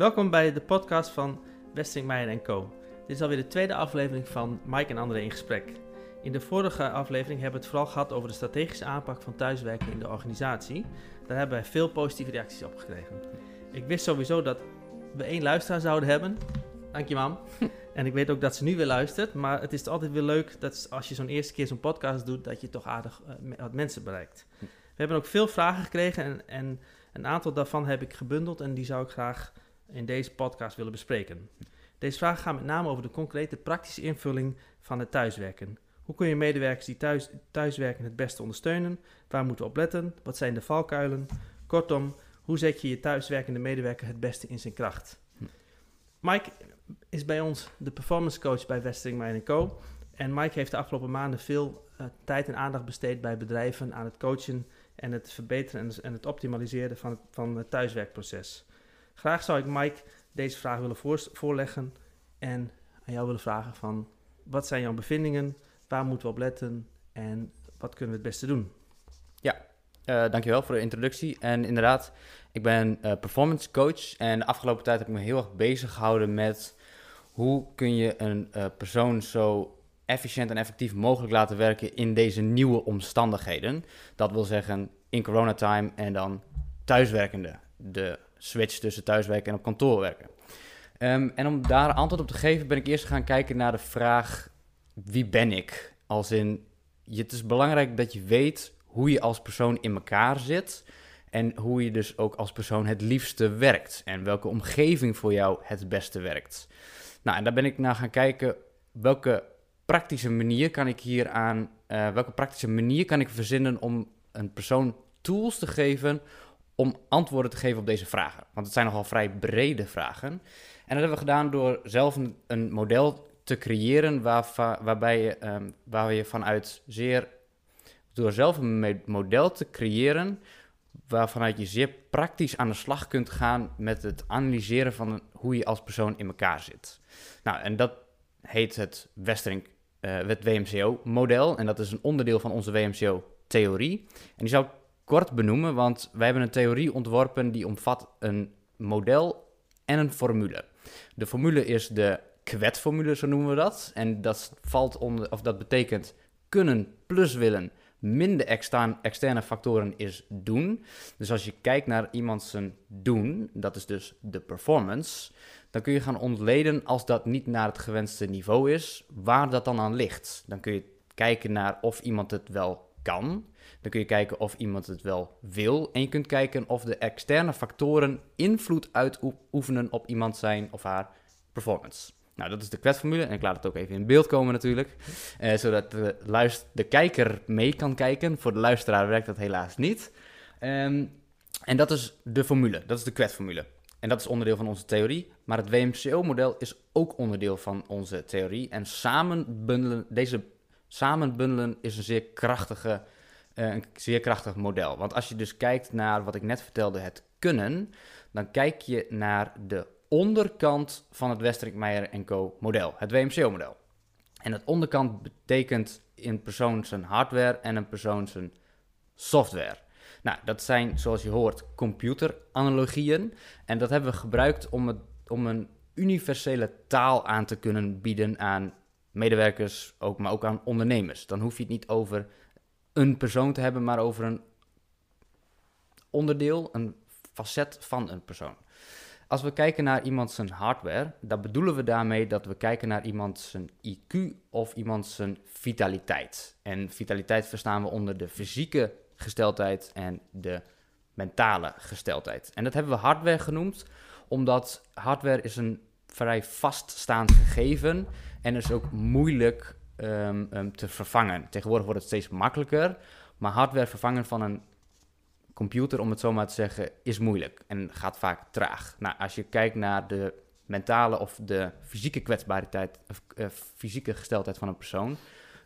Welkom bij de podcast van Westring Meijer Co. Dit is alweer de tweede aflevering van Mike en André in gesprek. In de vorige aflevering hebben we het vooral gehad over de strategische aanpak van thuiswerken in de organisatie. Daar hebben wij veel positieve reacties op gekregen. Ik wist sowieso dat we één luisteraar zouden hebben. Dank je, mam. en ik weet ook dat ze nu weer luistert. Maar het is altijd weer leuk dat als je zo'n eerste keer zo'n podcast doet, dat je toch aardig uh, wat mensen bereikt. We hebben ook veel vragen gekregen en, en een aantal daarvan heb ik gebundeld en die zou ik graag in deze podcast willen bespreken. Deze vragen gaan met name over de concrete praktische invulling van het thuiswerken. Hoe kun je medewerkers die thuis, thuiswerken het beste ondersteunen? Waar moeten we op letten? Wat zijn de valkuilen? Kortom, hoe zet je je thuiswerkende medewerker het beste in zijn kracht? Mike is bij ons de performance coach bij Westering Co. En Mike heeft de afgelopen maanden veel uh, tijd en aandacht besteed bij bedrijven aan het coachen en het verbeteren en, en het optimaliseren van het, van het thuiswerkproces. Graag zou ik Mike deze vraag willen voorleggen en aan jou willen vragen van wat zijn jouw bevindingen, waar moeten we op letten en wat kunnen we het beste doen? Ja, uh, dankjewel voor de introductie. En inderdaad, ik ben uh, performance coach en de afgelopen tijd heb ik me heel erg bezig gehouden met hoe kun je een uh, persoon zo efficiënt en effectief mogelijk laten werken in deze nieuwe omstandigheden. Dat wil zeggen in coronatime en dan thuiswerkende. De switch tussen thuiswerken en op kantoor werken. Um, en om daar antwoord op te geven ben ik eerst gaan kijken naar de vraag wie ben ik? Als in, het is belangrijk dat je weet hoe je als persoon in elkaar zit en hoe je dus ook als persoon het liefste werkt en welke omgeving voor jou het beste werkt. Nou, en daar ben ik naar gaan kijken welke praktische manier kan ik hier aan, uh, welke praktische manier kan ik verzinnen om een persoon tools te geven om antwoorden te geven op deze vragen. Want het zijn nogal vrij brede vragen. En dat hebben we gedaan door zelf een, model te creëren waar, waarbij je, um, waar je vanuit zeer, door zelf een model te creëren waarvanuit je zeer praktisch aan de slag kunt gaan met het analyseren van hoe je als persoon in elkaar zit. Nou, en dat heet het Westering, uh, het WMCO-model. En dat is een onderdeel van onze WMCO-theorie. En die zou ik kort benoemen, want wij hebben een theorie ontworpen die omvat een model en een formule. De formule is de kwetformule, zo noemen we dat. En dat valt onder, of dat betekent kunnen plus willen minder externe, externe factoren is doen. Dus als je kijkt naar iemand zijn doen, dat is dus de performance, dan kun je gaan ontleden als dat niet naar het gewenste niveau is, waar dat dan aan ligt. Dan kun je kijken naar of iemand het wel kan. Dan kun je kijken of iemand het wel wil. En je kunt kijken of de externe factoren invloed uitoefenen op iemand zijn of haar performance. Nou, dat is de kwetsformule. En ik laat het ook even in beeld komen natuurlijk. Uh, zodat de, kijker mee kan kijken. Voor de luisteraar werkt dat helaas niet. Um, en dat is de formule. Dat is de kwetsformule. En dat is onderdeel van onze theorie. Maar het WMCO-model is ook onderdeel van onze theorie. En samenbundelen, deze samenbundelen is een zeer, krachtige, uh, een zeer krachtig model. Want als je dus kijkt naar wat ik net vertelde, het kunnen, dan kijk je naar de onderkant van het Westrik Meijer Co. model, het WMCO-model. En het onderkant betekent in persoon zijn hardware en een persoon zijn software. Nou, dat zijn, zoals je hoort, computeranalogieën. En dat hebben we gebruikt om, het, om een universele taal aan te kunnen bieden aan medewerkers, ook, maar ook aan ondernemers. Dan hoef je het niet over een persoon te hebben, maar over een onderdeel, een facet van een persoon. Als we kijken naar iemand zijn hardware, dan bedoelen we daarmee dat we kijken naar iemand zijn IQ of iemand zijn vitaliteit. En vitaliteit verstaan we onder de fysieke gesteldheid en de mentale gesteldheid. En dat hebben we hardware genoemd, omdat hardware is een vrij vaststaand gegeven en is ook moeilijk um, te vervangen. Tegenwoordig wordt het steeds makkelijker, maar hardware vervangen van een computer, om het zo maar te zeggen, is moeilijk en gaat vaak traag. Nou, als je kijkt naar de mentale of de fysieke kwetsbaarheid, of uh, fysieke gesteldheid van een persoon,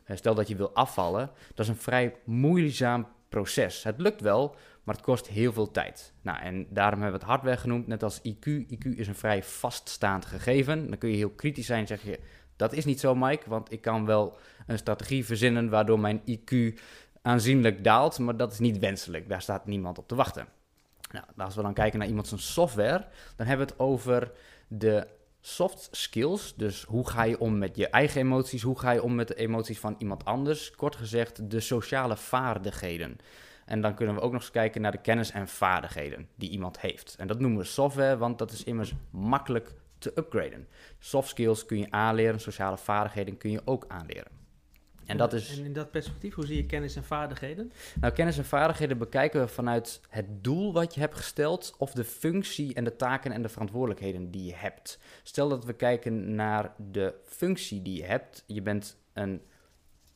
uh, stel dat je wil afvallen, dat is een vrij moeizaam proces. Het lukt wel, maar het kost heel veel tijd. Nou, en daarom hebben we het hardware genoemd, net als IQ. IQ is een vrij vaststaand gegeven. Dan kun je heel kritisch zijn, zeg je, dat is niet zo, Mike, want ik kan wel een strategie verzinnen waardoor mijn IQ aanzienlijk daalt, maar dat is niet wenselijk. Daar staat niemand op te wachten. Nou, als we dan kijken naar iemand zijn software, dan hebben we het over de soft skills. Dus hoe ga je om met je eigen emoties? Hoe ga je om met de emoties van iemand anders? Kort gezegd, de sociale vaardigheden. En dan kunnen we ook nog eens kijken naar de kennis en vaardigheden die iemand heeft. En dat noemen we software, want dat is immers makkelijk te upgraden. Soft skills kun je aanleren, sociale vaardigheden kun je ook aanleren. En, dat is... en in dat perspectief, hoe zie je kennis en vaardigheden? Nou, kennis en vaardigheden bekijken we vanuit het doel wat je hebt gesteld, of de functie en de taken en de verantwoordelijkheden die je hebt. Stel dat we kijken naar de functie die je hebt. Je bent een.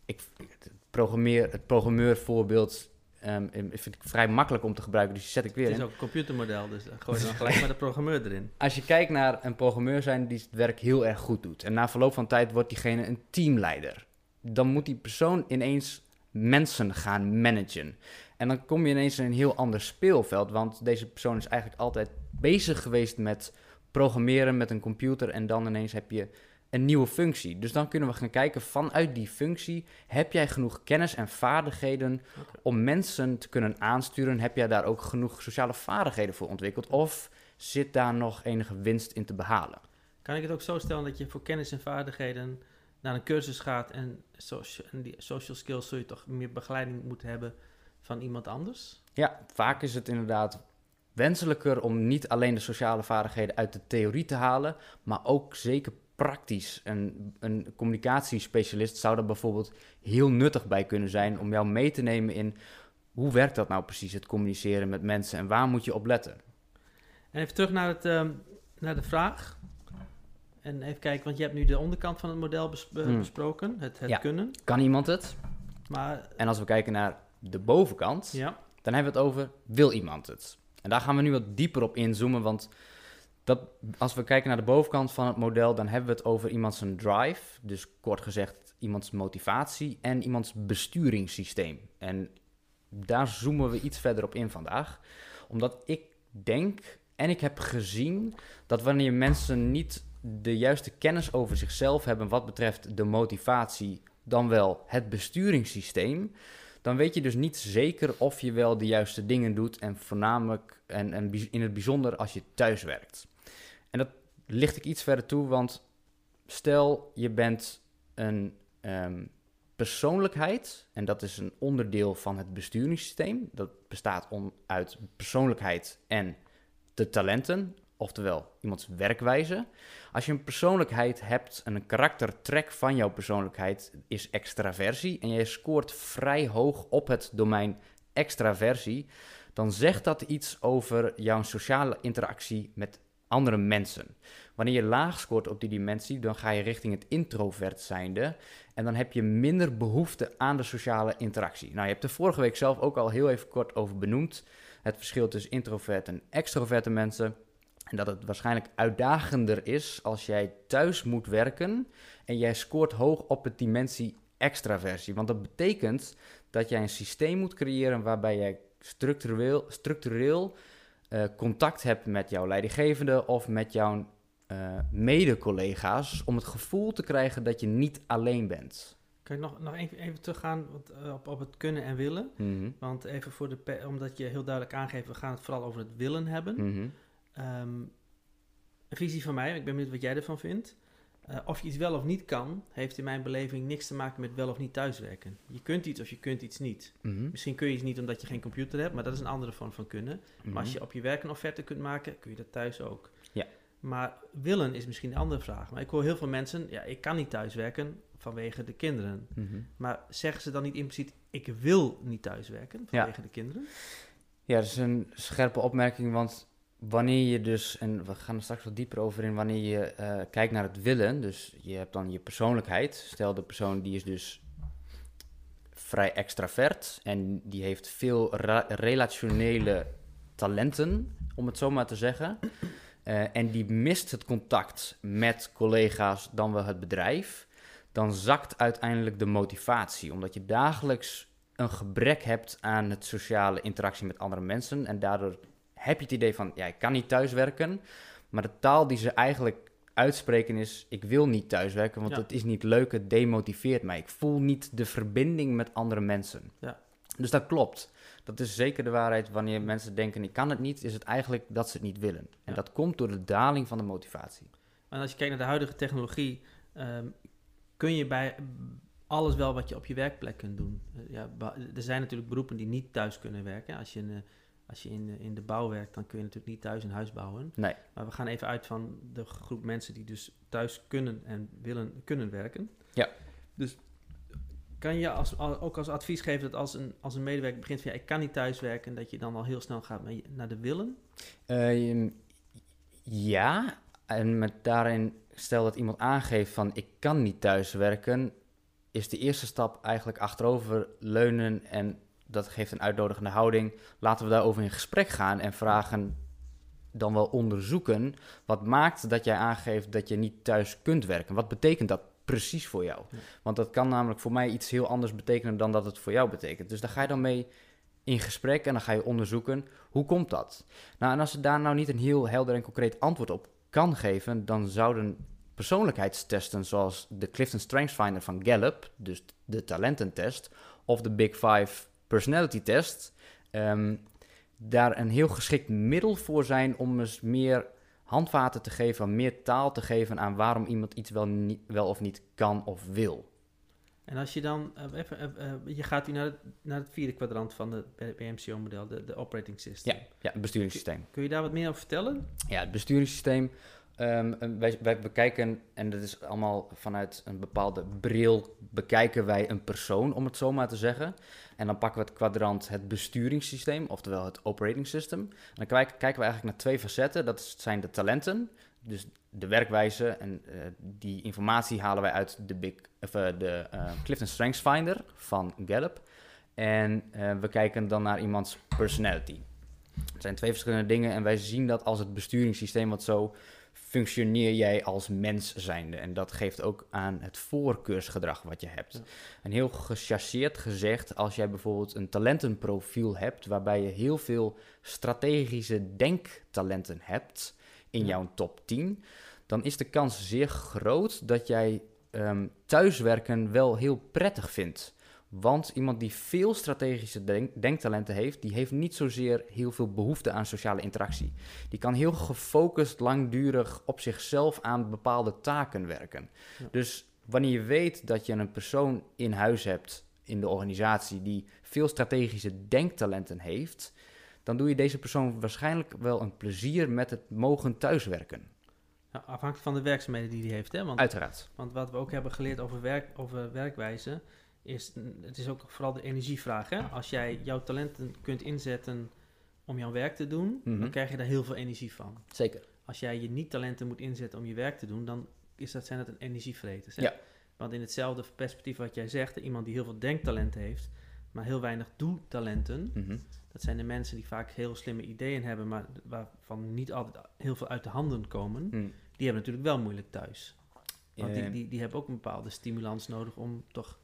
Ik, het, programmeer, het programmeurvoorbeeld um, vind ik vrij makkelijk om te gebruiken, dus die zet ik weer in. Het is ook een computermodel, dus gooi dan gelijk maar de programmeur erin. Als je kijkt naar een programmeur zijn die het werk heel erg goed doet, en na verloop van tijd wordt diegene een teamleider dan moet die persoon ineens mensen gaan managen. En dan kom je ineens in een heel ander speelveld, want deze persoon is eigenlijk altijd bezig geweest met programmeren met een computer en dan ineens heb je een nieuwe functie. Dus dan kunnen we gaan kijken vanuit die functie, heb jij genoeg kennis en vaardigheden om mensen te kunnen aansturen? Heb jij daar ook genoeg sociale vaardigheden voor ontwikkeld? Of zit daar nog enige winst in te behalen? Kan ik het ook zo stellen dat je voor kennis en vaardigheden naar een cursus gaat en, social, en die social skills zul je toch meer begeleiding moeten hebben van iemand anders? Ja, vaak is het inderdaad wenselijker om niet alleen de sociale vaardigheden uit de theorie te halen, maar ook zeker praktisch. Een, een communicatiespecialist zou daar bijvoorbeeld heel nuttig bij kunnen zijn om jou mee te nemen in hoe werkt dat nou precies, het communiceren met mensen en waar moet je op letten? En even terug naar, het, uh, naar de vraag. En even kijken, want je hebt nu de onderkant van het model hmm. besproken, het, het kunnen. Kan iemand het? Maar, en als we kijken naar de bovenkant, ja. dan hebben we het over wil iemand het? En daar gaan we nu wat dieper op inzoomen, want dat, als we kijken naar de bovenkant van het model, dan hebben we het over iemands drive, dus kort gezegd iemands motivatie en iemands besturingssysteem. En daar zoomen we iets verder op in vandaag, omdat ik denk en ik heb gezien dat wanneer mensen niet de juiste kennis over zichzelf hebben wat betreft de motivatie, dan wel het besturingssysteem, dan weet je dus niet zeker of je wel de juiste dingen doet en voornamelijk en, en in het bijzonder als je thuis werkt. Licht ik iets verder toe, want stel je bent een ehm, persoonlijkheid, en dat is een onderdeel van het besturingssysteem. Dat bestaat om, uit persoonlijkheid en de talenten, oftewel iemands werkwijze. Als je een persoonlijkheid hebt en een karaktertrek van jouw persoonlijkheid is extraversie en jij scoort vrij hoog op het domein extraversie, dan zegt dat iets over jouw sociale interactie met andere mensen. Wanneer je laag scoort op die dimensie, dan ga je richting het introvert zijnde en dan heb je minder behoefte aan de sociale interactie. Nou, je hebt er vorige week zelf ook al heel even kort over benoemd. Het verschil tussen introvert en extroverte mensen. En dat het waarschijnlijk uitdagender is als jij thuis moet werken en jij scoort hoog op het dimensie extraversie. Want dat betekent dat jij een systeem moet creëren waarbij jij structureel, structureel uh, contact hebt met jouw leidinggevende of met jouw uh, mede-collega's om het gevoel te krijgen dat je niet alleen bent. Kan je nog, nog even, even teruggaan uh, op, op het kunnen en willen? Mhm. Want even voor de, omdat je heel duidelijk aangeeft, we gaan het vooral over het willen hebben. Mm Um, een visie van mij, ik ben benieuwd wat jij ervan vindt. Uh, of je iets wel of niet kan, heeft in mijn beleving niks te maken met wel of niet thuiswerken. Je kunt iets of je kunt iets niet. Mhm. Misschien kun je iets niet omdat je geen computer hebt, maar dat is een andere vorm van kunnen. Maar als mhm. je op je werk een offerte kunt maken, kun je dat thuis ook. Ja. Maar willen is misschien een andere vraag. Maar ik hoor heel veel mensen, ja, ik kan niet thuiswerken vanwege de kinderen. Mhm. Maar zeggen ze dan niet impliciet, ik wil niet thuiswerken vanwege de kinderen? Ja, dat is een scherpe opmerking, want wanneer je dus, en we gaan er straks wat dieper over in, wanneer je uh, kijkt naar het willen, dus je hebt dan je persoonlijkheid. Stel de persoon die is dus vrij extravert en die heeft veel relationele talenten, om het zo maar te zeggen. Uh, en die mist het contact met collega's dan wel het bedrijf, dan zakt uiteindelijk de motivatie, omdat je dagelijks een gebrek hebt aan het sociale interactie met andere mensen en daardoor heb je het idee van, ja, ik kan niet thuiswerken. Maar de taal die ze eigenlijk uitspreken is, ik wil niet thuiswerken, want het is niet leuk, het demotiveert mij. Ik voel niet de verbinding met andere mensen. Ja. Dus dat klopt. Dat is zeker de waarheid. Wanneer mensen denken, ik kan het niet, is het eigenlijk dat ze het niet willen. En Ja. dat komt door de daling van de motivatie. En als je kijkt naar de huidige technologie, ehm, kun je bij alles wel wat je op je werkplek kunt doen. Eh, ja, er zijn natuurlijk beroepen die niet thuis kunnen werken. Als je, in, eh, als je in, eh, in de bouw werkt, dan kun je natuurlijk niet thuis een huis bouwen. Nee. Maar we gaan even uit van de groep mensen die dus thuis kunnen en willen kunnen werken. Ja. Dus kan je als, al- ook als advies geven dat als een, als een medewerker begint van ja, ik kan niet thuis werken, dat je dan al heel snel gaat naar- de willen? Ehm, ja, en met daarin, stel dat iemand aangeeft van ik kan niet thuiswerken, is de eerste stap eigenlijk achterover leunen en dat geeft een uitnodigende houding. Laten we daarover in gesprek gaan en vragen, dan wel onderzoeken, wat maakt dat jij aangeeft dat je niet thuis kunt werken? Wat betekent dat precies voor jou? Ja. Want dat kan namelijk voor mij iets heel anders betekenen dan dat het voor jou betekent. Dus daar ga je dan mee in gesprek en dan ga je onderzoeken, hoe komt dat? Nou, en als ze daar nou niet een heel helder en concreet antwoord op kan geven, dan zouden persoonlijkheidstesten zoals de Clifton Strengths Finder van Gallup, dus de talententest, of de Big Five Personality Test, ehm, daar een heel geschikt middel voor zijn om eens meer handvaten te geven, meer taal te geven aan waarom iemand iets wel, niet, wel of niet kan of wil. En als je dan, eh, even, eh, eh, je gaat nu naar het, naar het vierde kwadrant van het BMCO-model, de, de operating system. Ja, ja, het besturingssysteem. Kun je daar wat meer over vertellen? Ja, het besturingssysteem. ehm, wij, wij bekijken, en dat is allemaal vanuit een bepaalde bril, bekijken wij een persoon, om het zo maar te zeggen. En dan pakken we het kwadrant het besturingssysteem, oftewel het operating system. En dan kijk- kijken we eigenlijk naar twee facetten. Dat zijn de talenten, dus de werkwijze. En eh, die informatie halen wij uit de, big, of, eh, de eh, Clifton Strengths Finder van Gallup. En we kijken dan naar iemands personality. Het zijn twee verschillende dingen en wij zien dat als het besturingssysteem wat zo functioneer jij als mens zijnde. En dat geeft ook aan het voorkeursgedrag wat je hebt. Ja. En heel gechargeerd gezegd, als jij bijvoorbeeld een talentenprofiel hebt, waarbij je heel veel strategische denktalenten hebt in Ja. jouw top 10, dan is de kans zeer groot dat jij ehm, thuiswerken wel heel prettig vindt. Want iemand die veel strategische denk- denktalenten heeft, die heeft niet zozeer heel veel behoefte aan sociale interactie. Die kan heel gefocust, langdurig op zichzelf aan bepaalde taken werken. Ja. Dus wanneer je weet dat je een persoon in huis hebt in de organisatie die veel strategische denktalenten heeft, dan doe je deze persoon waarschijnlijk wel een plezier met het mogen thuiswerken. Nou, afhankelijk van de werkzaamheden die hij heeft. Hè? Want, Uiteraard. want wat we ook hebben geleerd over, werk, over werkwijze, is het is ook vooral de energievraag. Hè? Als jij jouw talenten kunt inzetten om jouw werk te doen, Mhm. dan krijg je daar heel veel energie van. Zeker. Als jij je niet-talenten moet inzetten om je werk te doen, dan is dat, zijn dat een energievreters. Hè? Ja. Want in hetzelfde perspectief wat jij zegt, iemand die heel veel denktalenten heeft, maar heel weinig doe-talenten, Mhm. dat zijn de mensen die vaak heel slimme ideeën hebben, maar waarvan niet altijd heel veel uit de handen komen. Mm. Die hebben natuurlijk wel moeilijk thuis. Want die, die, die hebben ook een bepaalde stimulans nodig om toch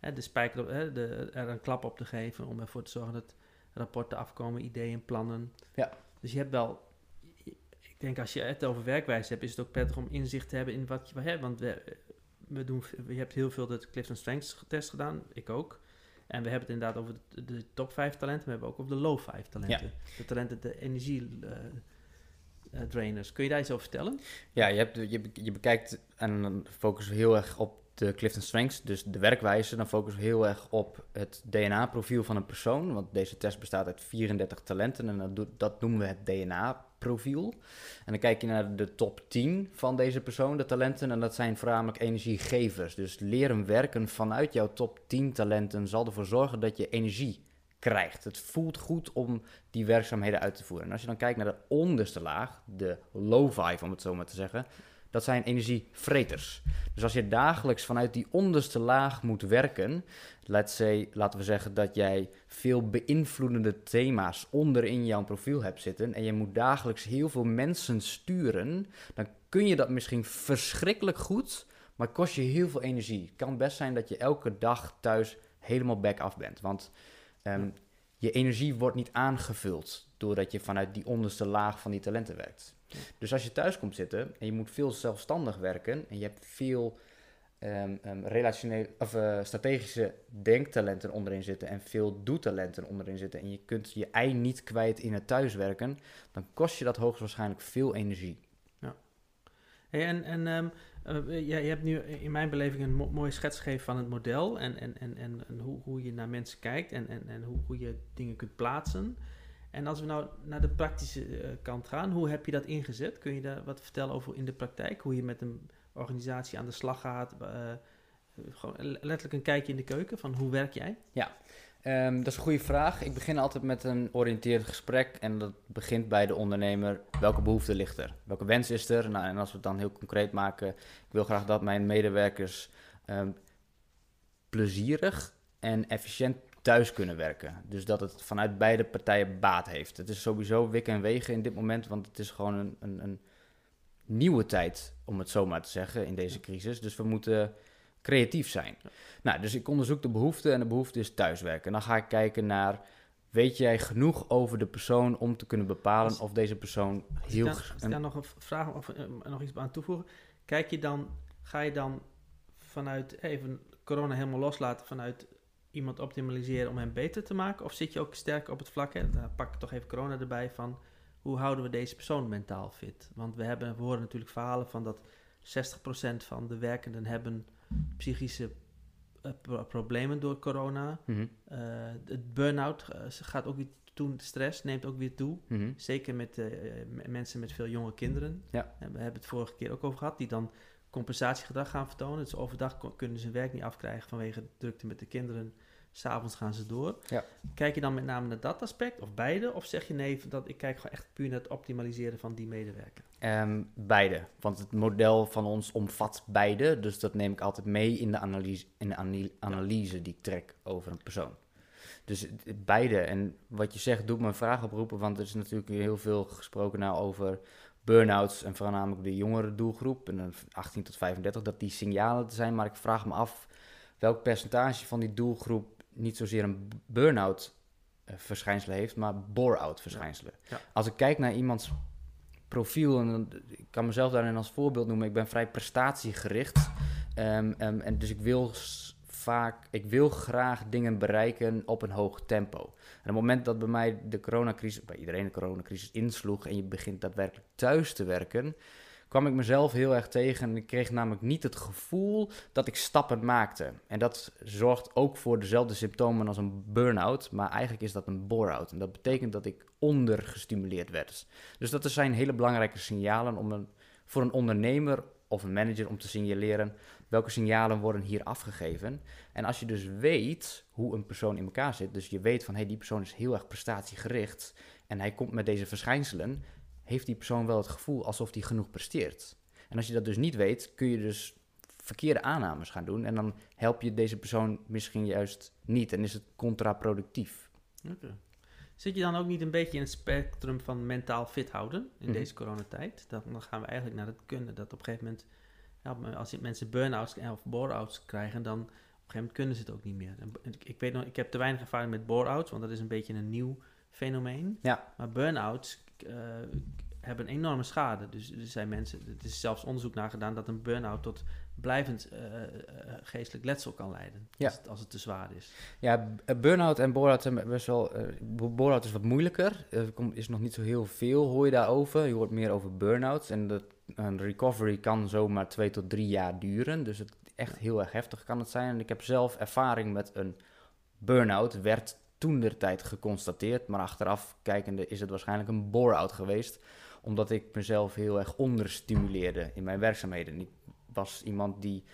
hè, de spijker op, hè, de, er een klap op te geven. Om ervoor te zorgen dat rapporten afkomen, ideeën, plannen. Ja. Dus je hebt wel, ik denk als je het over werkwijze hebt, is het ook prettig om inzicht te hebben in wat je hebt. Want we, we doen, je hebt heel veel de Clifton Strengths test gedaan, ik ook. En we hebben het inderdaad over de, de top 5 talenten, maar we hebben ook over de low 5 talenten. De talenten, de energie eh, drainers. Kun je daar iets over vertellen? Ja, je, hebt, je, je bekijkt en dan focussen we heel erg op de Clifton Strengths, dus de werkwijze. Dan focussen we heel erg op het DNA-profiel van een persoon, want deze test bestaat uit 34 talenten en dat, dat noemen we het DNA-profiel. En dan kijk je naar de top 10 van deze persoon, de talenten, en dat zijn voornamelijk energiegevers. Dus leren werken vanuit jouw top 10 talenten zal ervoor zorgen dat je energie krijgt. Het voelt goed om die werkzaamheden uit te voeren. En als je dan kijkt naar de onderste laag, de low five om het zo maar te zeggen, dat zijn energievreters. Dus als je dagelijks vanuit die onderste laag moet werken, let's say, laten we zeggen dat jij veel beïnvloedende thema's onderin jouw profiel hebt zitten en je moet dagelijks heel veel mensen sturen, dan kun je dat misschien verschrikkelijk goed, maar kost je heel veel energie. Het kan best zijn dat je elke dag thuis helemaal back af bent, want ehm, je energie wordt niet aangevuld doordat je vanuit die onderste laag van die talenten werkt. Ja. Dus als je thuis komt zitten en je moet veel zelfstandig werken en je hebt veel ehm, relationeel, of, eh, strategische denktalenten onderin zitten en veel doetalenten onderin zitten en je kunt je ei niet kwijt in het thuiswerken, dan kost je dat hoogstwaarschijnlijk veel energie. Hey, en en ehm, eh, je, je hebt nu in mijn beleving een mo- mooie schets gegeven van het model en, en, en, en, hoe, hoe je naar mensen kijkt en, en, en hoe, hoe je dingen kunt plaatsen. En als we nou naar de praktische eh, kant gaan, hoe heb je dat ingezet? Kun je daar wat vertellen over in de praktijk? Hoe je met een organisatie aan de slag gaat? eh, gewoon letterlijk een kijkje in de keuken van hoe werk jij? Ehm, dat is een goede vraag. Ik begin altijd met een oriënterend gesprek. En dat begint bij de ondernemer. Welke behoefte ligt er? Welke wens is er? Nou, en als we het dan heel concreet maken. Ik wil graag dat mijn medewerkers ehm, plezierig en efficiënt thuis kunnen werken. Dus dat het vanuit beide partijen baat heeft. Het is sowieso wikken en wegen in dit moment. Want het is gewoon een, een, een nieuwe tijd, om het zo maar te zeggen, in deze crisis. Dus we moeten creatief zijn. Nou, dus ik onderzoek de behoefte en de behoefte is thuiswerken. En dan ga ik kijken naar, weet jij genoeg over de persoon om te kunnen bepalen Als- of deze persoon Als ik heel... daar, ik daar nog een vraag of eh, nog iets aan toevoegen. Kijk je dan, ga je dan vanuit even corona helemaal loslaten vanuit iemand optimaliseren om hem beter te maken? Of zit je ook sterk op het vlak, hè, daar pak ik toch even corona erbij, van hoe houden we deze persoon mentaal fit? Want we, hebben, we horen natuurlijk verhalen van dat 60% van de werkenden hebben psychische eh, pro- problemen door corona. Mhm, Eh, het burn-out eh, gaat ook weer toe, de stress neemt ook weer toe. mhm. Zeker met mensen met veel jonge kinderen. Ja. En we hebben het vorige keer ook over gehad, die dan compensatiegedrag gaan vertonen. Dus overdag kunnen ze hun werk niet afkrijgen vanwege de drukte met de kinderen. S'avonds gaan ze door. Ja. Kijk je dan met name naar dat aspect of beide? Of zeg je nee, dat ik kijk gewoon echt puur naar het optimaliseren van die medewerker? Ehm, beide, want het model van ons omvat beide. Dus dat neem ik altijd mee in de analyse, in de analyse die ik trek over een persoon. Dus beide. En wat je zegt, doet me een vraag oproepen. Want er is natuurlijk heel veel gesproken nou over burn-outs. En voornamelijk de jongere doelgroep. En dan 18 tot 35, dat die signalen er zijn. Maar ik vraag me af welk percentage van die doelgroep niet zozeer een burn-out eh, verschijnselen heeft, maar bore-out verschijnselen. Ja. Als ik kijk naar iemands profiel, en ik kan mezelf daarin als voorbeeld noemen, ik ben vrij prestatiegericht. Ehm, ehm, en dus ik wil vaak, ik wil graag dingen bereiken op een hoog tempo. En op het moment dat bij mij de coronacrisis, bij iedereen de coronacrisis insloeg en je begint daadwerkelijk thuis te werken, kwam ik mezelf heel erg tegen. En ik kreeg namelijk niet het gevoel dat ik stappen maakte. En dat zorgt ook voor dezelfde symptomen als een burn-out, maar eigenlijk is dat een bore-out. En dat betekent dat ik ondergestimuleerd werd. Dus dat zijn hele belangrijke signalen om een, voor een ondernemer of een manager om te signaleren welke signalen worden hier afgegeven. En als je dus weet hoe een persoon in elkaar zit, dus je weet van hey, die persoon is heel erg prestatiegericht en hij komt met deze verschijnselen, heeft die persoon wel het gevoel alsof hij genoeg presteert. En als je dat dus niet weet, kun je dus verkeerde aannames gaan doen en dan help je deze persoon misschien juist niet en is het contraproductief. Oké. Zit je dan ook niet een beetje in het spectrum van mentaal fit houden in Mhm. deze coronatijd? Dan, dan gaan we eigenlijk naar het kunnen. Dat op een gegeven moment, ja, als mensen burn-outs of bore-outs krijgen, dan op een gegeven moment kunnen ze het ook niet meer. En ik, weet nog, ik heb te weinig ervaring met bore-outs, want dat is een beetje een nieuw fenomeen. Ja. Maar burn-outs hebben een enorme schade. Dus er zijn mensen, er is zelfs onderzoek naar gedaan dat een burn-out tot blijvend eh, eh, geestelijk letsel kan leiden. Ja. Als, het, als het te zwaar is. Ja, eh, burn-out en bore-out zijn best wel... eh, bore-out is wat moeilijker. Er komt- is nog niet zo heel veel, hoor je daarover. Je hoort meer over burn-outs. En dat, een recovery kan zomaar twee tot drie jaar duren. Dus het echt heel erg heftig kan het zijn. En ik heb zelf ervaring met een burn-out. Werd toen de tijd geconstateerd. Maar achteraf kijkende is het waarschijnlijk een bore-out geweest. Omdat ik mezelf heel erg onderstimuleerde in mijn werkzaamheden. Ik was iemand die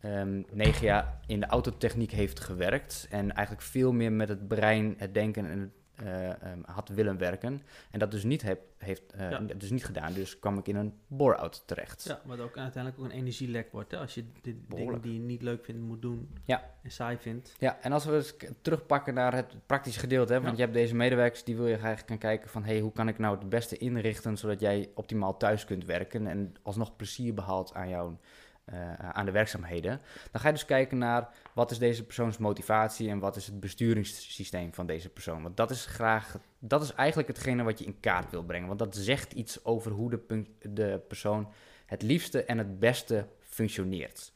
ehm, negen jaar in de autotechniek heeft gewerkt. En eigenlijk veel meer met het brein, het denken en het, eh, ehm, had willen werken. En dat dus niet heb, heeft eh, Ja. dus niet gedaan. Dus kwam ik in een bore-out terecht. Ja, wat ook uiteindelijk ook een energielek wordt. Hè? Als je de dingen die je niet leuk vindt moet doen Ja. en saai vindt. Ja, en als we eens terugpakken naar het praktische gedeelte, hè, want Ja. je hebt deze medewerkers die wil je eigenlijk gaan kijken van, hey, hoe kan ik nou het beste inrichten zodat jij optimaal thuis kunt werken en alsnog plezier behaalt aan jouw eh, aan de werkzaamheden. Dan ga je dus kijken naar wat is deze persoons motivatie en wat is het besturingssysteem van deze persoon. Want dat is graag, dat is eigenlijk hetgene wat je in kaart wil brengen. Want dat zegt iets over hoe de, de persoon het liefste en het beste functioneert.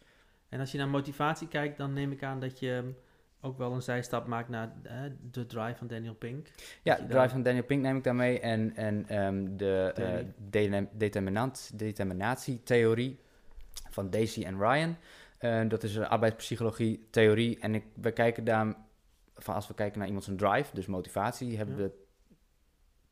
En als je naar motivatie kijkt, dan neem ik aan dat je ook wel een zijstap maakt naar eh, de drive van Daniel Pink. Ja, je Drive van Daniel Pink neem ik daarmee. En, en ehm, de determin- determinant, determinatietheorie van Daisy en Ryan. Eh, dat is een arbeidspsychologie theorie. En ik, we kijken daar, van als we kijken naar iemand zijn drive, dus motivatie, hebben Ja. we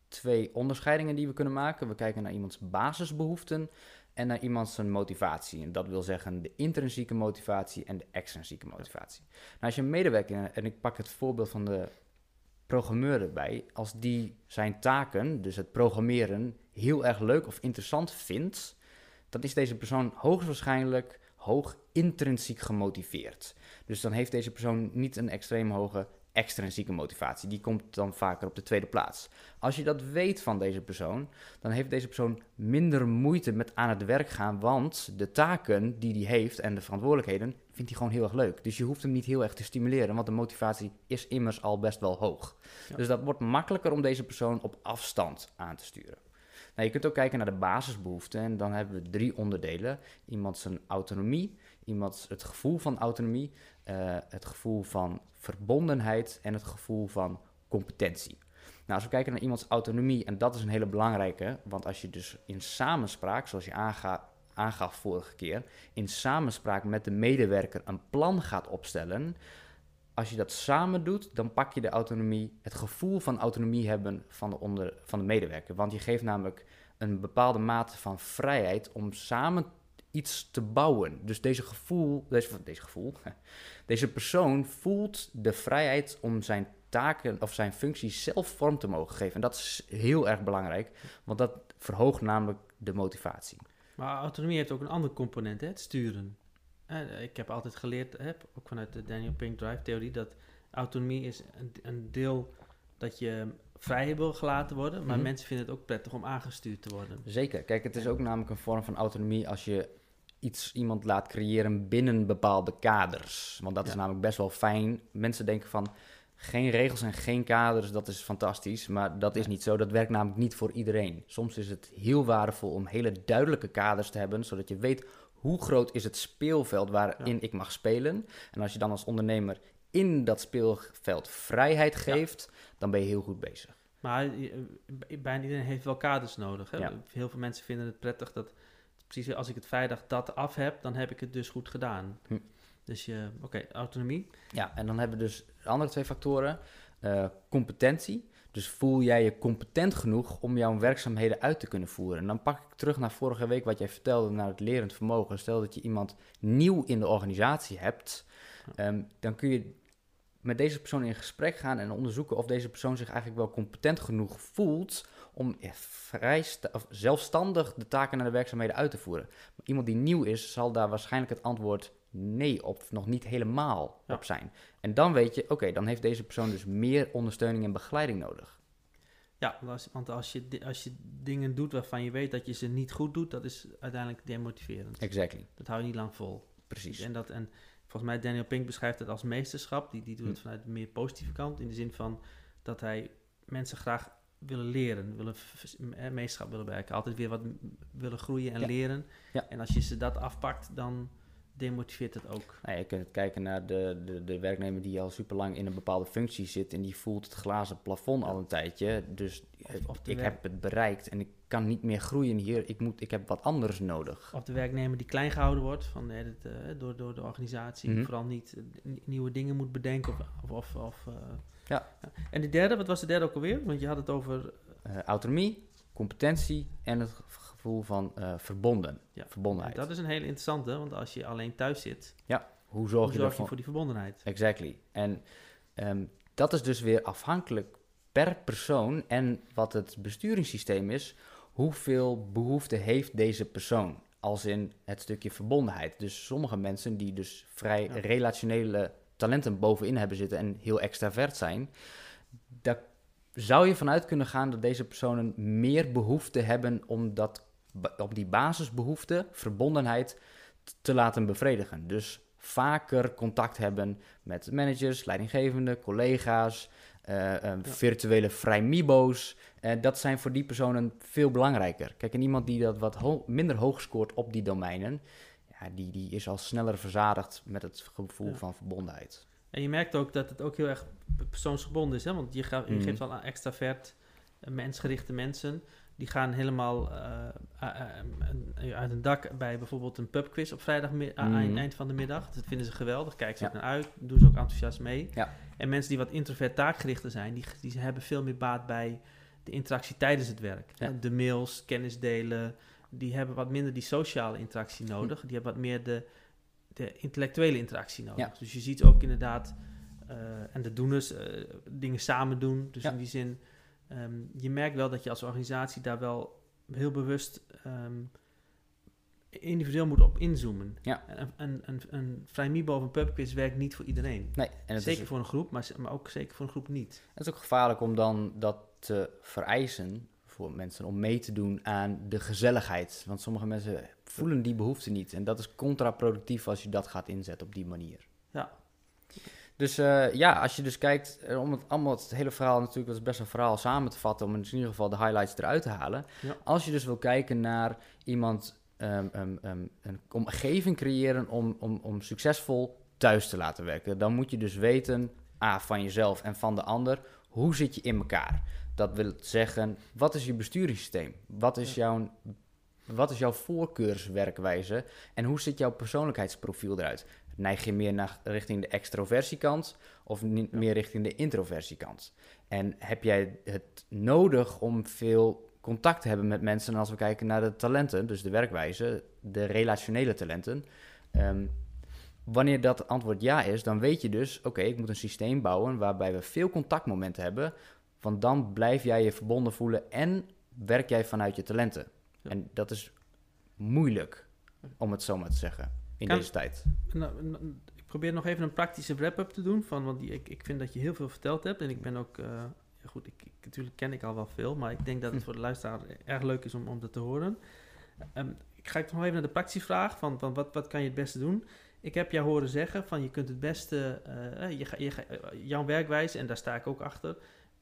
twee onderscheidingen die we kunnen maken. We kijken naar iemands basisbehoeften en naar iemands zijn motivatie. En dat wil zeggen de intrinsieke motivatie en de extrinsieke motivatie. Nou, als je een medewerker, en ik pak het voorbeeld van de programmeur erbij, als die zijn taken, dus het programmeren, heel erg leuk of interessant vindt, dan is deze persoon hoogstwaarschijnlijk hoog intrinsiek gemotiveerd. Dus dan heeft deze persoon niet een extreem hoge extrinsieke motivatie. Die komt dan vaker op de tweede plaats. Als je dat weet van deze persoon, dan heeft deze persoon minder moeite met aan het werk gaan, want de taken die hij heeft en de verantwoordelijkheden vindt hij gewoon heel erg leuk. Dus je hoeft hem niet heel erg te stimuleren, want de motivatie is immers al best wel hoog. Ja. Dus dat wordt makkelijker om deze persoon op afstand aan te sturen. Nou, je kunt ook kijken naar de basisbehoeften en dan hebben we drie onderdelen. Iemand zijn autonomie, iemand het gevoel van autonomie, eh, het gevoel van verbondenheid en het gevoel van competentie. Nou, als we kijken naar iemands autonomie, en dat is een hele belangrijke, want als je dus in samenspraak, zoals je aanga, aangaf vorige keer, in samenspraak met de medewerker een plan gaat opstellen, als je dat samen doet, dan pak je de autonomie, het gevoel van autonomie hebben van de, onder, van de medewerker. Want je geeft namelijk een bepaalde mate van vrijheid om samen iets te bouwen. Dus deze gevoel, deze, deze gevoel, deze persoon voelt de vrijheid om zijn taken of zijn functies zelf vorm te mogen geven. En dat is heel erg belangrijk, want dat verhoogt namelijk de motivatie. Maar autonomie heeft ook een ander component, hè, het sturen. Eh, ik heb altijd geleerd, hè, ook vanuit de Daniel Pink Drive theorie, dat autonomie is een, een deel dat je vrij wil gelaten worden, maar Mhm. mensen vinden het ook prettig om aangestuurd te worden. Zeker. Kijk, het is ook namelijk een vorm van autonomie als je iets iemand laat creëren binnen bepaalde kaders. Want dat is namelijk best wel fijn. Mensen denken van geen regels en geen kaders, dat is fantastisch. Maar dat is niet zo. Dat werkt namelijk niet voor iedereen. Soms is het heel waardevol om hele duidelijke kaders te hebben, zodat je weet hoe groot is het speelveld waarin ik mag spelen. En als je dan als ondernemer in dat speelveld vrijheid Ja. geeft, dan ben je heel goed bezig. Maar eh, bijna iedereen heeft wel kaders nodig. Hè? Ja. Heel veel mensen vinden het prettig dat, precies als ik het vrijdag dat af heb, dan heb ik het dus goed gedaan. Hm. Dus je, oké, autonomie. Ja, en dan hebben we dus de andere twee factoren. Eh, competentie. Dus voel jij je competent genoeg om jouw werkzaamheden uit te kunnen voeren? En dan pak ik terug naar vorige week wat jij vertelde naar het lerend vermogen. Stel dat je iemand nieuw in de organisatie hebt, ehm, dan kun je met deze persoon in gesprek gaan en onderzoeken of deze persoon zich eigenlijk wel competent genoeg voelt om eh, vrij of zelfstandig de taken en de werkzaamheden uit te voeren. Maar iemand die nieuw is, zal daar waarschijnlijk het antwoord nee op nog niet helemaal Ja. op zijn. En dan weet je, oké, dan heeft deze persoon dus meer ondersteuning en begeleiding nodig. Ja, want als, je, als je dingen doet waarvan je weet dat je ze niet goed doet, dat is uiteindelijk demotiverend. Exactly, Dat hou je niet lang vol. precies. En, dat, en volgens mij Daniel Pink beschrijft het als meesterschap. Die, die doet het Hm. vanuit de meer positieve kant. In de zin van dat hij mensen graag willen leren, willen meesterschap willen bereiken. Altijd weer wat willen groeien en Ja. leren. Ja. En als je ze dat afpakt, dan demotiveert het ook. Nou, je kunt kijken naar de, de, de werknemer die al super lang in een bepaalde functie zit en die voelt het glazen plafond al een tijdje. Dus Of- ik heb het bereikt en ik kan niet meer groeien hier. Ik, moet, ik heb wat anders nodig. Of de werknemer die klein gehouden wordt van, eh, door, door de organisatie. Mhm. Vooral niet eh, nieuwe dingen moet bedenken. Of, of, of, of, eh, Ja. En de derde, wat was de derde ook alweer? Want je had het over autonomie, competentie en het gevoel van eh, verbonden, Ja, verbondenheid. Dat is een hele interessante, want als je alleen thuis zit, Hoe zorg hoe je zorg je voor die verbondenheid? Exactly. En ehm, dat is dus weer afhankelijk per persoon en wat het besturingssysteem is. Hoeveel behoefte heeft deze persoon? Als in het stukje verbondenheid. Dus sommige mensen die dus vrij Ja. relationele talenten bovenin hebben zitten en heel extravert zijn, daar zou je vanuit kunnen gaan dat deze personen meer behoefte hebben om, dat, om die basisbehoefte, verbondenheid, te laten bevredigen. Dus vaker contact hebben met managers, leidinggevenden, collega's, eh, eh, virtuele vrijmibo's. Eh, dat zijn voor die personen veel belangrijker. Kijk, en iemand die dat wat ho- minder hoog scoort op die domeinen, ja, die, die is al sneller verzadigd met het gevoel Ja. van verbondenheid. En je merkt ook dat het ook heel erg persoonsgebonden is, hè? want je, gaat, je Mhm. geeft al aan extravert, mensgerichte mensen, die gaan helemaal eh, eh, eh, uit een dak bij bijvoorbeeld een pubquiz op vrijdag Mhm. eind, eind van de middag. Dat vinden ze geweldig, kijken ze Ja. ook naar uit, doen ze ook enthousiast mee. Ja. En mensen die wat introvert taakgerichter zijn, die, die hebben veel meer baat bij de interactie tijdens het werk. Ja. De mails, kennis delen, die hebben wat minder die sociale interactie Hm. nodig. Die hebben wat meer de, de intellectuele interactie nodig. Ja. Dus je ziet ook inderdaad, en de doeners, eh, dingen samen doen. Dus Ja. in die zin, ehm, je merkt wel dat je als organisatie daar wel heel bewust ehm, individueel moet op inzoomen. Ja. Een, een, een, een vrijmibo of een pubquiz werkt niet voor iedereen. Nee, en zeker is, voor een groep, maar, maar ook zeker voor een groep niet. het is ook gevaarlijk om dan dat te vereisen voor mensen om mee te doen aan de gezelligheid. Want sommige mensen voelen die behoefte niet. En dat is contraproductief als je dat gaat inzetten op die manier. Dus eh, ja, als je dus kijkt, eh, om het allemaal het hele verhaal natuurlijk, dat is best een verhaal samen te vatten, om in ieder geval de highlights eruit te halen. Ja. Als je dus wil kijken naar iemand, ehm, ehm, ehm, een omgeving creëren om, om, om succesvol thuis te laten werken, dan moet je dus weten, A, van jezelf en van de ander, hoe zit je in elkaar? Dat wil zeggen, wat is je besturingssysteem? Wat is, jouw, wat is jouw voorkeurswerkwijze? En hoe ziet jouw persoonlijkheidsprofiel eruit? Neig je meer naar richting de extroversiekant of Ja. meer richting de introversiekant? En heb jij het nodig om veel contact te hebben met mensen? En als we kijken naar de talenten, dus de werkwijze, de relationele talenten. ehm, wanneer dat antwoord ja is, dan weet je dus, oké, ik moet een systeem bouwen waarbij we veel contactmomenten hebben. Want dan blijf jij je verbonden voelen en werk jij vanuit je talenten. Ja. En dat is moeilijk, om het zo maar te zeggen, in Kan- deze tijd. Nou, nou, ik probeer nog even een praktische wrap-up te doen. Van, want die, ik, ik vind dat je heel veel verteld hebt. En ik ben ook... eh, ja goed, ik, ik, natuurlijk ken ik al wel veel. Maar ik denk dat het voor de luisteraar erg leuk is om, om dat te horen. Ehm, ik ga nog even naar de praktische vraag. Van, van wat, wat kan je het beste doen? Ik heb jou horen zeggen van je kunt het beste... eh, je, je, jouw werkwijze, en daar sta ik ook achter...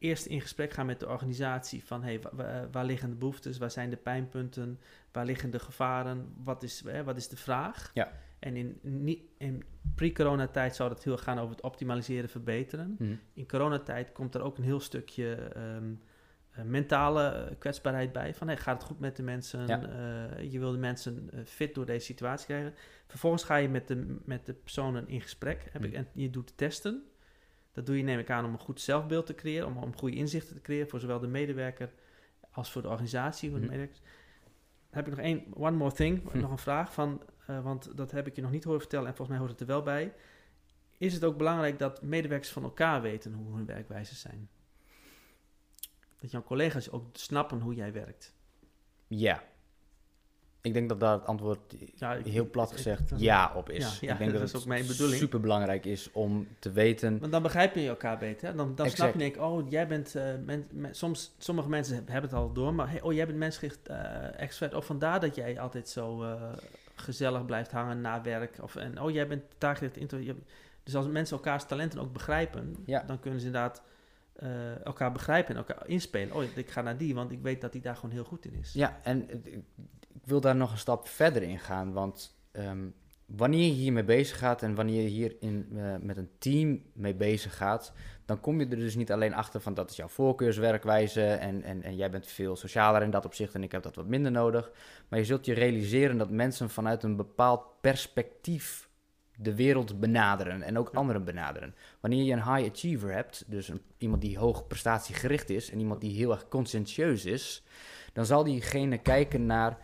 Eerst in gesprek gaan met de organisatie van hey, wa- waar liggen de behoeftes, waar zijn de pijnpunten, waar liggen de gevaren, wat is, eh, wat is de vraag? Ja. En in, niet- in pre-coronatijd zou dat heel gaan over het optimaliseren, verbeteren. Mhm. In coronatijd komt er ook een heel stukje ehm, eh, mentale eh, kwetsbaarheid bij. Van hey, gaat het goed met de mensen? Ja. Eh, je wil de mensen eh, fit door deze situatie krijgen. Vervolgens ga je met de, met de personen in gesprek. Heb ik, Mhm. en je doet testen. Dat doe je neem ik aan om een goed zelfbeeld te creëren. Om, om goede inzichten te creëren voor zowel de medewerker als voor de organisatie. Voor de Mhm. medewerkers. Dan heb ik nog één, one more thing, Hm. nog een vraag van, eh, want dat heb ik je nog niet horen vertellen en volgens mij hoort het er wel bij. Is het ook belangrijk dat medewerkers van elkaar weten hoe hun werkwijzes zijn? Dat jouw collega's ook snappen hoe jij werkt. Ja. Ik denk dat daar het antwoord Ja, ik- heel plat gezegd ja op is. Ja, ja, ik denk dat dat, is het ook mijn bedoeling. super belangrijk is om te weten. Want dan begrijp je elkaar beter. Dan, dan snap Exact. je, denk ik, oh, jij bent, eh, men, men- soms, sommige mensen hebben het al door, maar hey, oh, jij bent mensgericht eh expert. Of vandaar dat jij altijd zo eh, gezellig blijft hangen na werk. Of, en oh, jij bent taakgericht. intro- Dus als mensen elkaars talenten ook begrijpen, dan kunnen ze inderdaad elkaar begrijpen en elkaar inspelen. Oh, ik ga naar die, want ik weet dat die daar gewoon heel goed in is. Ja, en wil daar nog een stap verder in gaan. Want ehm, wanneer je hiermee bezig gaat en wanneer je hier in, eh, met een team mee bezig gaat, dan kom je er dus niet alleen achter van dat is jouw voorkeurswerkwijze en, en, en jij bent veel socialer in dat opzicht en ik heb dat wat minder nodig. Maar je zult je realiseren dat mensen vanuit een bepaald perspectief de wereld benaderen en ook anderen benaderen. Wanneer je een high achiever hebt, dus een, iemand die hoog prestatiegericht is en iemand die heel erg conscientieus is, dan zal diegene kijken naar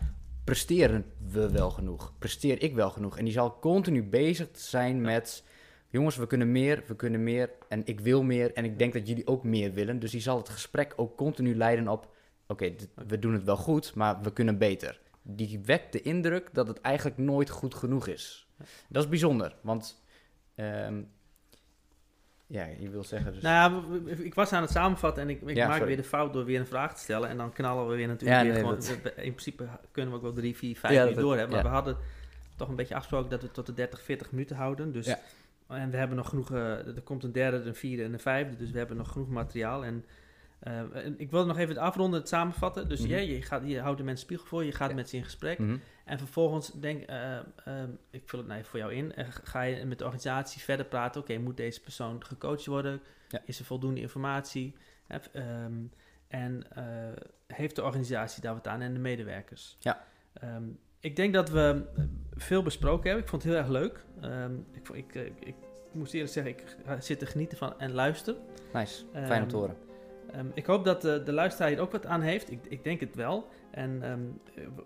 presteren we wel genoeg? Presteer ik wel genoeg? En die zal continu bezig zijn met jongens, we kunnen meer, we kunnen meer en ik wil meer en ik denk dat jullie ook meer willen. Dus die zal het gesprek ook continu leiden op oké, we doen het wel goed, maar we kunnen beter. Die wekt de indruk dat het eigenlijk nooit goed genoeg is. Dat is bijzonder, want ehm, ja, je wil zeggen dus... Nou ja, ik was aan het samenvatten en ik, ik Ja, maak sorry. weer de fout door weer een vraag te stellen. En dan knallen we weer natuurlijk Ja, weer nee, gewoon... dat- In principe kunnen we ook wel drie, vier, vijf Ja, door hebben. Maar we hadden toch een beetje afgesproken dat we tot de 30, 40 minuten houden. Dus. En we hebben nog genoeg... eh, er komt een derde, een vierde en een vijfde. Dus we hebben nog genoeg materiaal. En ik wil nog even het afronden, het samenvatten. Dus Mhm. je, gaat, je houdt de mensen spiegel voor, je gaat Ja. met ze in gesprek. Mhm. En vervolgens denk, eh, ehm, ik vul het nou even voor jou in, eh, ga je met de organisatie verder praten. Oké, moet deze persoon gecoacht worden? Ja. Is er voldoende informatie? Ehm, en eh, heeft de organisatie daar wat aan en de medewerkers? Ja. Ehm, ik denk dat we eh, veel besproken hebben. Ik vond het heel erg leuk. Ik, ik, eh, ik, ik moest eerlijk zeggen, ik ga zitten genieten van en luister. Nice, fijn om te horen. Ehm, ik hoop dat de, de luisteraar hier ook wat aan heeft. Ik, ik denk het wel. En ehm,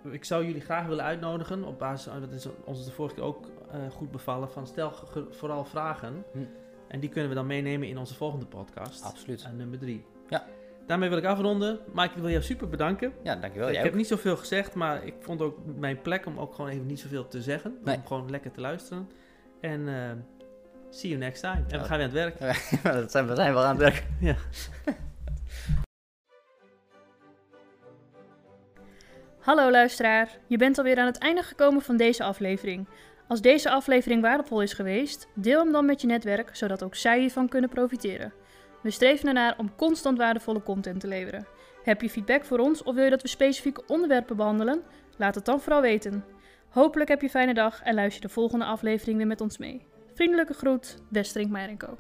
eh, ik zou jullie graag willen uitnodigen op basis van, dat is ons de vorige keer ook eh, goed bevallen, van stel vooral vragen. Hm. En die kunnen we dan meenemen in onze volgende podcast, Absoluut. aan nummer drie. Ja. Daarmee wil ik afronden. Mike, ik wil jou super bedanken. Ja, dankjewel. ik Jij heb ook. niet zoveel gezegd, maar ik vond ook mijn plek om ook gewoon even niet zoveel te zeggen. Nee. Om gewoon lekker te luisteren. En eh, see you next time. En Ja. we gaan weer aan het werk. dat zijn, we zijn wel aan het werk. Ja. Hallo luisteraar, je bent alweer aan het einde gekomen van deze aflevering. Als deze aflevering waardevol is geweest, deel hem dan met je netwerk, zodat ook zij hiervan kunnen profiteren. We streven ernaar om constant waardevolle content te leveren. Heb je feedback voor ons of wil je dat we specifieke onderwerpen behandelen? Laat het dan vooral weten. Hopelijk heb je een fijne dag en luister de volgende aflevering weer met ons mee. Vriendelijke groet, Westering Meirenko.